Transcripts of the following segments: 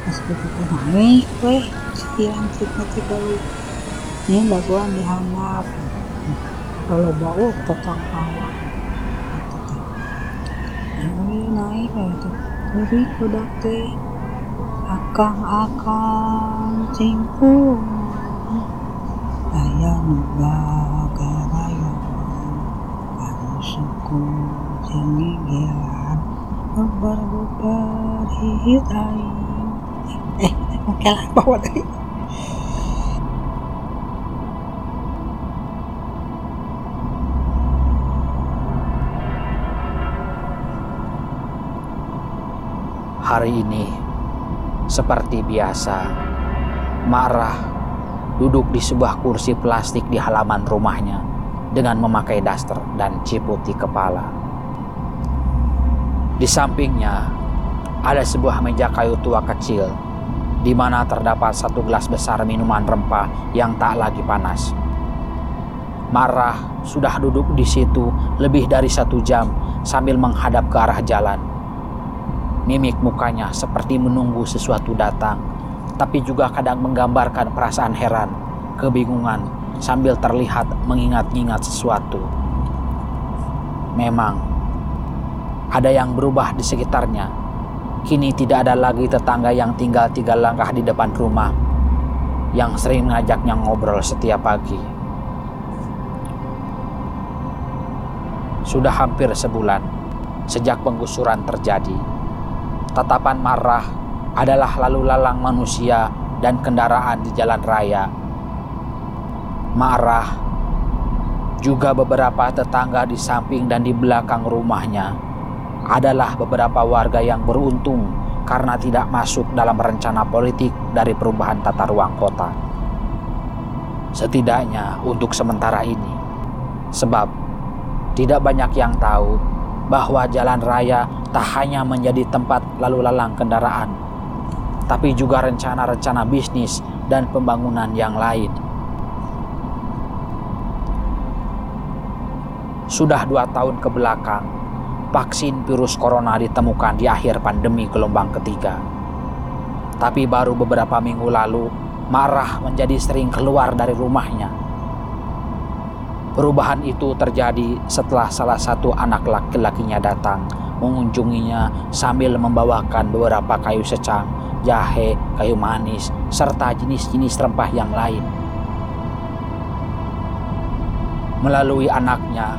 naik weh sekian kita tiga ini baguan dihanap. Kalau bau tetang awak ini naik itu jadi udah teh akang akang cingkung. Ayam bagaya kan suku jengigilan bubar bubar hihit aing oke lah bawa tadi Hari ini, seperti biasa, Marah duduk di sebuah kursi plastik di halaman rumahnya dengan memakai daster dan ciput di kepala. Di sampingnya ada sebuah meja kayu tua kecil di mana terdapat satu gelas besar minuman rempah yang tak lagi panas. Marah sudah duduk di situ lebih dari satu jam sambil menghadap ke arah jalan. Mimik mukanya seperti menunggu sesuatu datang, tapi juga kadang menggambarkan perasaan heran, kebingungan, sambil terlihat mengingat-ingat sesuatu. Memang, ada yang berubah di sekitarnya. Kini tidak ada lagi tetangga yang tinggal tiga langkah di depan rumah, yang sering mengajaknya ngobrol setiap pagi. Sudah hampir sebulan sejak penggusuran terjadi tatapan marah adalah lalu lalang manusia dan kendaraan di jalan raya. Marah juga beberapa tetangga di samping dan di belakang rumahnya adalah beberapa warga yang beruntung karena tidak masuk dalam rencana politik dari perubahan tata ruang kota. Setidaknya untuk sementara ini. Sebab tidak banyak yang tahu bahwa jalan raya tak hanya menjadi tempat lalu lalang kendaraan, tapi juga rencana-rencana bisnis dan pembangunan yang lain. Sudah dua tahun ke belakang, vaksin virus corona ditemukan di akhir pandemi gelombang ketiga. Tapi baru beberapa minggu lalu, Marah menjadi sering keluar dari rumahnya. Perubahan itu terjadi setelah salah satu anak laki-lakinya datang mengunjunginya sambil membawakan beberapa kayu secang, jahe, kayu manis, serta jenis-jenis rempah yang lain. Melalui anaknya,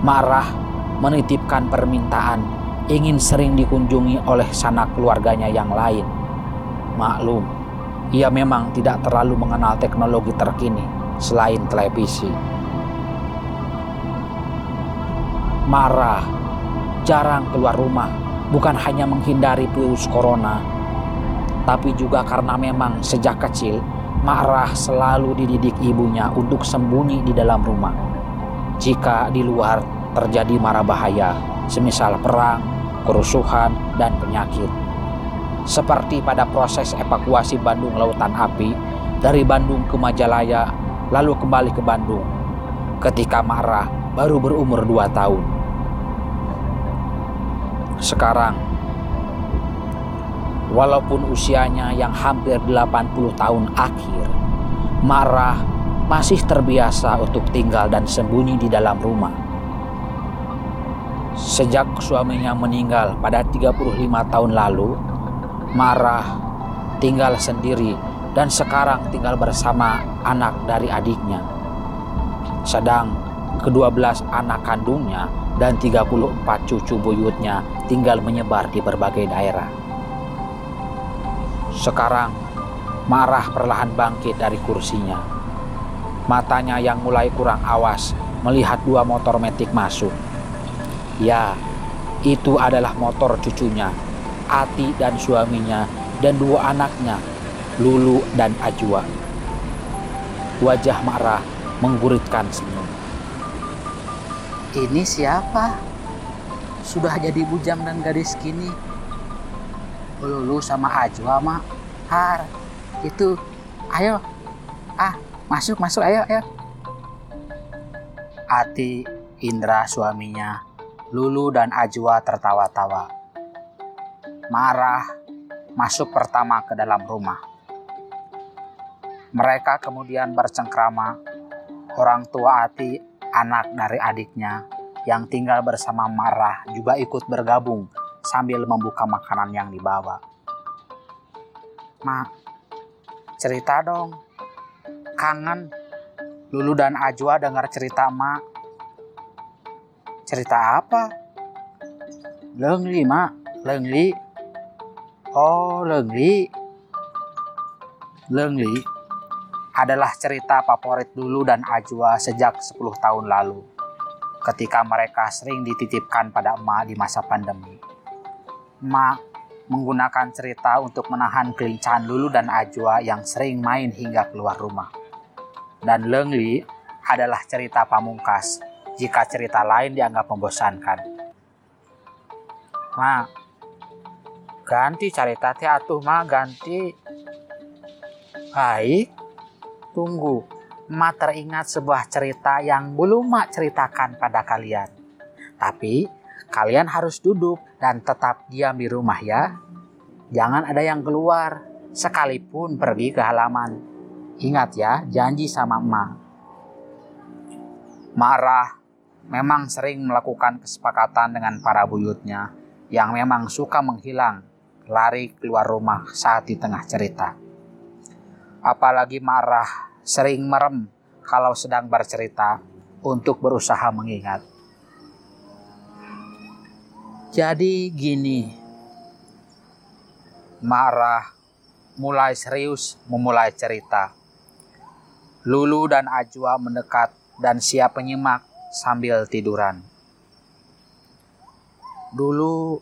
Marah menitipkan permintaan ingin sering dikunjungi oleh sanak keluarganya yang lain. Maklum, ia memang tidak terlalu mengenal teknologi terkini selain televisi. Marah jarang keluar rumah, bukan hanya menghindari virus corona, tapi juga karena memang sejak kecil Ma'rah selalu dididik ibunya untuk sembunyi di dalam rumah. Jika di luar terjadi mara bahaya, semisal perang, kerusuhan, dan penyakit. Seperti pada proses evakuasi Bandung Lautan Api dari Bandung ke Majalaya, lalu kembali ke Bandung. Ketika Ma'rah baru berumur 2 tahun. Sekarang, walaupun usianya yang hampir 80 tahun akhir, Marah masih terbiasa untuk tinggal dan sembunyi di dalam rumah. Sejak suaminya meninggal pada 35 tahun lalu, Marah tinggal sendiri dan sekarang tinggal bersama anak dari adiknya. Sedang kedua belas anak kandungnya dan 34 cucu buyutnya tinggal menyebar di berbagai daerah. Sekarang, Marah perlahan bangkit dari kursinya. Matanya yang mulai kurang awas melihat dua motor metik masuk. Ya, itu adalah motor cucunya, Ati dan suaminya, dan dua anaknya, Lulu dan Ajwa. Wajah Marah mengguritkan senyum. Ini siapa? Sudah jadi bujang dan gadis kini. Lulu sama Ajwa mah. Har, itu. Ayo. Ah, masuk, masuk, ayo, ayo. Ati, Indra suaminya, Lulu dan Ajwa tertawa-tawa. Marah masuk pertama ke dalam rumah. Mereka kemudian bercengkrama, orang tua Ati, anak dari adiknya, yang tinggal bersama Marah juga ikut bergabung sambil membuka makanan yang dibawa. Mak, cerita dong. Kangen. Lulu dan Ajwa dengar cerita Mak. Cerita apa? Lengli, Mak. Lengli. Oh, Lengli. Lengli adalah cerita favorit Lulu dan Ajwa sejak 10 tahun lalu. Ketika mereka sering dititipkan pada emak di masa pandemi. Emak menggunakan cerita untuk menahan kelincahan Lulu dan Ajwa yang sering main hingga keluar rumah. Dan Lengli adalah cerita pamungkas jika cerita lain dianggap membosankan. Ma, ganti cerita teh atuh ma ganti. Baik, tunggu. Ma teringat sebuah cerita yang belum ma ceritakan pada kalian. Tapi kalian harus duduk dan tetap diam di rumah ya. Jangan ada yang keluar, sekalipun pergi ke halaman. Ingat ya, janji sama emak. Marah memang sering melakukan kesepakatan dengan para buyutnya yang memang suka menghilang, lari keluar rumah saat di tengah cerita. Apalagi marah sering merem kalau sedang bercerita untuk berusaha mengingat. Jadi gini, marah mulai serius memulai cerita. Lulu dan Ajwa mendekat dan siap menyimak sambil tiduran. Dulu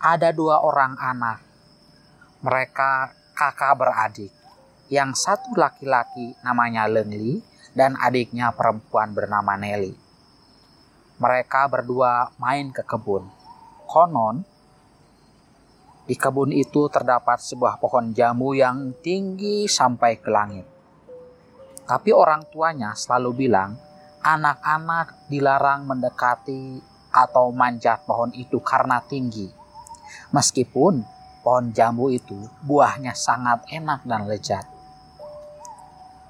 ada dua orang anak. Mereka kakak beradik. Yang satu laki-laki namanya Lengli dan adiknya perempuan bernama Nelly. Mereka berdua main ke kebun. Konon, di kebun itu terdapat sebuah pohon jamu yang tinggi sampai ke langit. Tapi orang tuanya selalu bilang, anak-anak dilarang mendekati atau manjat pohon itu karena tinggi. Meskipun pohon jambu itu buahnya sangat enak dan lezat.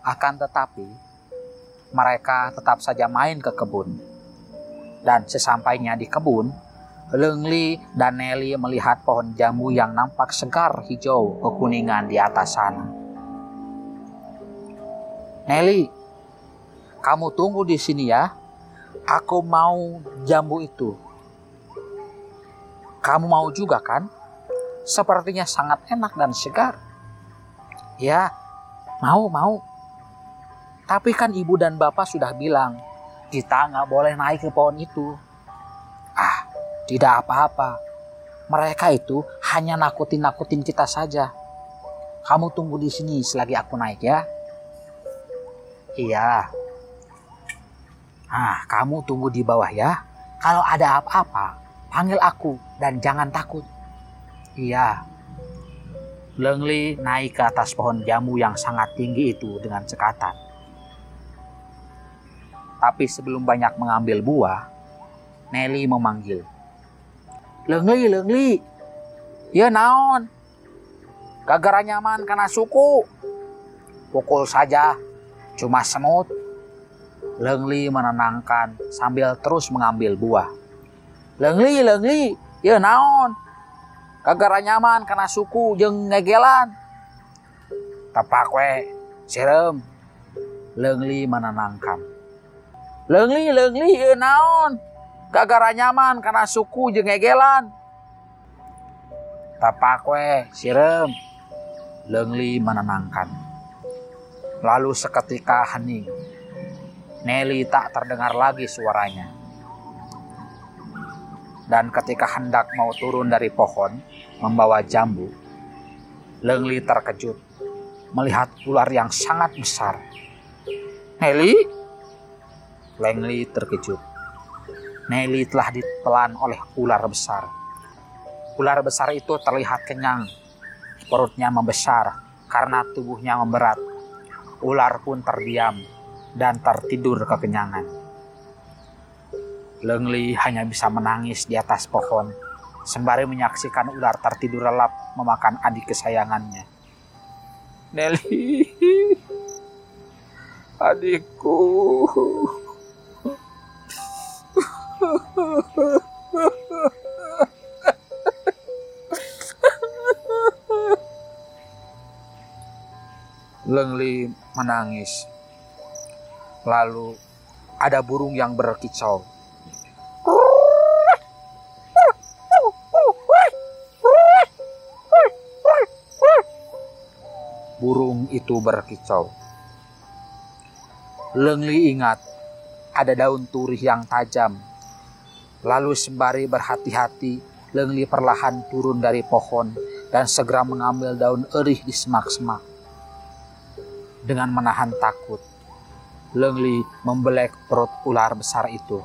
Akan tetapi, mereka tetap saja main ke kebun. Dan sesampainya di kebun, Lengli dan Nelly melihat pohon jambu yang nampak segar hijau kekuningan di atas sana. Nelly, kamu tunggu di sini ya. Aku mau jambu itu. Kamu mau juga kan? Sepertinya sangat enak dan segar. Ya, mau, mau. Tapi kan ibu dan bapak sudah bilang, kita nggak boleh naik ke pohon itu. Ah, tidak apa-apa. Mereka itu hanya nakutin-nakutin kita saja. Kamu tunggu di sini selagi aku naik ya. Iya. Ah, kamu tunggu di bawah ya. Kalau ada apa-apa, panggil aku dan jangan takut. Iya. Lengli naik ke atas pohon jamu yang sangat tinggi itu dengan cekatan. Tapi sebelum banyak mengambil buah, Nelly memanggil. Lengli, lengli. Ya naon. Gagara nyaman karena suku. Pukul saja, cuma semut. Lengli menenangkan sambil terus mengambil buah. Lengli, lengli. Ya naon. Gagara nyaman karena suku jeng ngegelan. Tepak we, serem. Lengli menenangkan. Lengli, lengli, e naon. Gagara nyaman karena suku jeung egelan. Tapak we, sirem. Lengli menenangkan. Lalu seketika hening. Nelly tak terdengar lagi suaranya. Dan ketika hendak mau turun dari pohon, membawa jambu, Lengli terkejut melihat ular yang sangat besar. Nelly, Lengli terkejut. Nelly telah ditelan oleh ular besar. Ular besar itu terlihat kenyang. Perutnya membesar karena tubuhnya memberat. Ular pun terdiam dan tertidur kekenyangan. Lengli hanya bisa menangis di atas pohon sembari menyaksikan ular tertidur lelap memakan adik kesayangannya. Nelly, adikku. Lengli menangis. Lalu ada burung yang berkicau. Burung itu berkicau. Lengli ingat ada daun turih yang tajam. Lalu sembari berhati-hati, Lengli perlahan turun dari pohon dan segera mengambil daun erih di semak-semak. Dengan menahan takut, Lengli membelek perut ular besar itu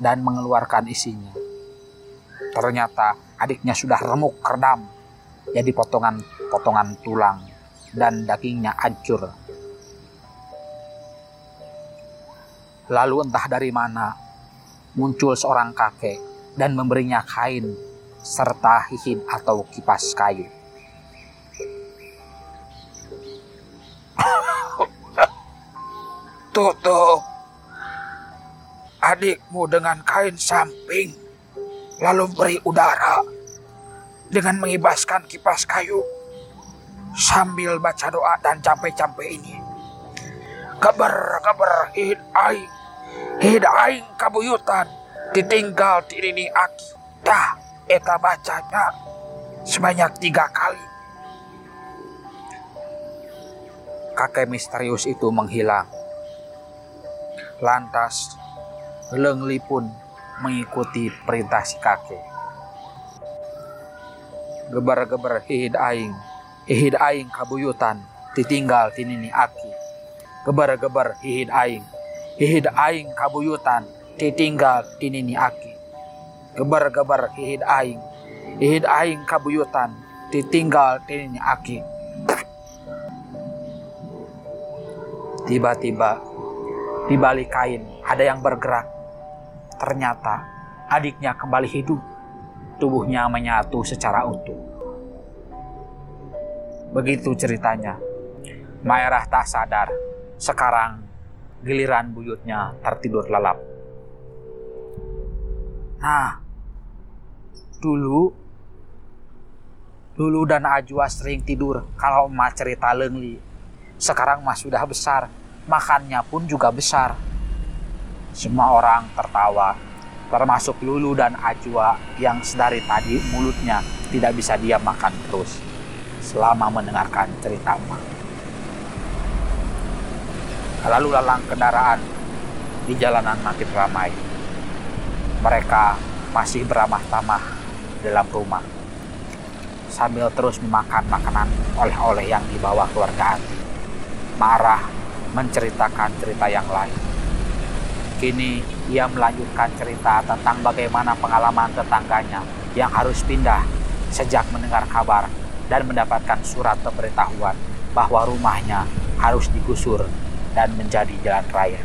dan mengeluarkan isinya. Ternyata adiknya sudah remuk kerdam, jadi potongan-potongan tulang dan dagingnya hancur. Lalu entah dari mana muncul seorang kakek dan memberinya kain serta hihin atau kipas kayu. Tutup adikmu dengan kain samping, lalu beri udara dengan mengibaskan kipas kayu sambil baca doa dan campe-campe ini. Kabar kabar hid aing, hid aing kabuyutan, ditinggal ini aki. Dah, eta bacanya sebanyak tiga kali. Kakek misterius itu menghilang. Lantas, Lengli pun mengikuti perintah si kakek. Gebar-gebar hid aing, hid aing kabuyutan, ditinggal tinini aki. Gebar-gebar hihid aing, hihid aing kabuyutan, ditinggal tinini aki. Gebar-gebar hihid aing, hihid aing kabuyutan, ditinggal tinini aki. Tiba-tiba di balik kain ada yang bergerak. Ternyata adiknya kembali hidup. Tubuhnya menyatu secara utuh. Begitu ceritanya. Maerah tak sadar. Sekarang giliran buyutnya tertidur lelap. Nah, dulu Lulu dan Ajwa sering tidur kalau emak cerita lengli. Sekarang mas sudah besar, makannya pun juga besar. Semua orang tertawa, termasuk Lulu dan Ajwa yang sedari tadi mulutnya tidak bisa diam makan terus selama mendengarkan cerita emak. Lalu lalang kendaraan di jalanan makin ramai. Mereka masih beramah tamah dalam rumah sambil terus memakan makanan oleh-oleh yang dibawa keluarga. Marah menceritakan cerita yang lain. Kini ia melanjutkan cerita tentang bagaimana pengalaman tetangganya yang harus pindah sejak mendengar kabar dan mendapatkan surat pemberitahuan bahwa rumahnya harus digusur dan menjadi jalan raya.